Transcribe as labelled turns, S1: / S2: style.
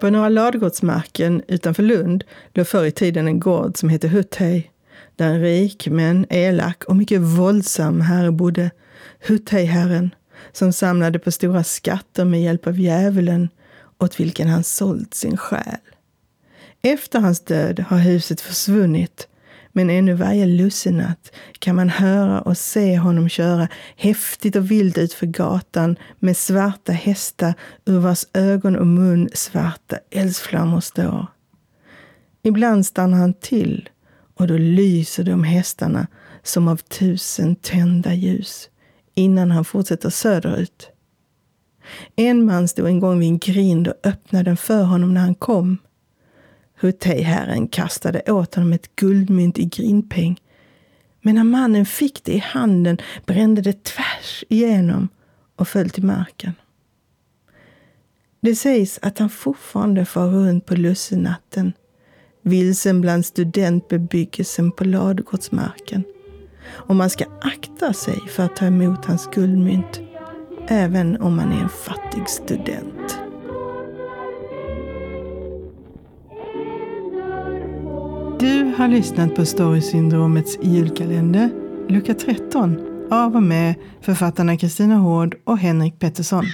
S1: På några ladugårdsmarken utanför Lund låg förr i tiden en gård som hette Hutthej, där en rik men elak och mycket våldsam herre bodde, Hutthejherren, som samlade på stora skatter med hjälp av djävulen, åt vilken han sålt sin själ. Efter hans död har huset försvunnit, men ännu varje lussenatt kan man höra och se honom köra häftigt och vilt utför gatan med svarta hästar ur vars ögon och mun svarta eldsflammor står. Ibland stannar han till och då lyser de hästarna som av tusen tända ljus innan han fortsätter söderut. En man stod en gång vid en grind och öppnade den för honom när han kom. Hutejherren kastade åt honom ett guldmynt i grindpeng. Men när mannen fick det i handen brände det tvärs igenom och föll till marken. Det sägs att han fortfarande far runt på lussenatten, vilsen bland studentbebyggelsen på ladugårdsmarken. Och man ska akta sig för att ta emot hans guldmynt, även om man är en fattig student. Du har lyssnat på Storysyndromets julkalender, lucka 13, av och med författarna Kristina Hård och Henrik Pettersson.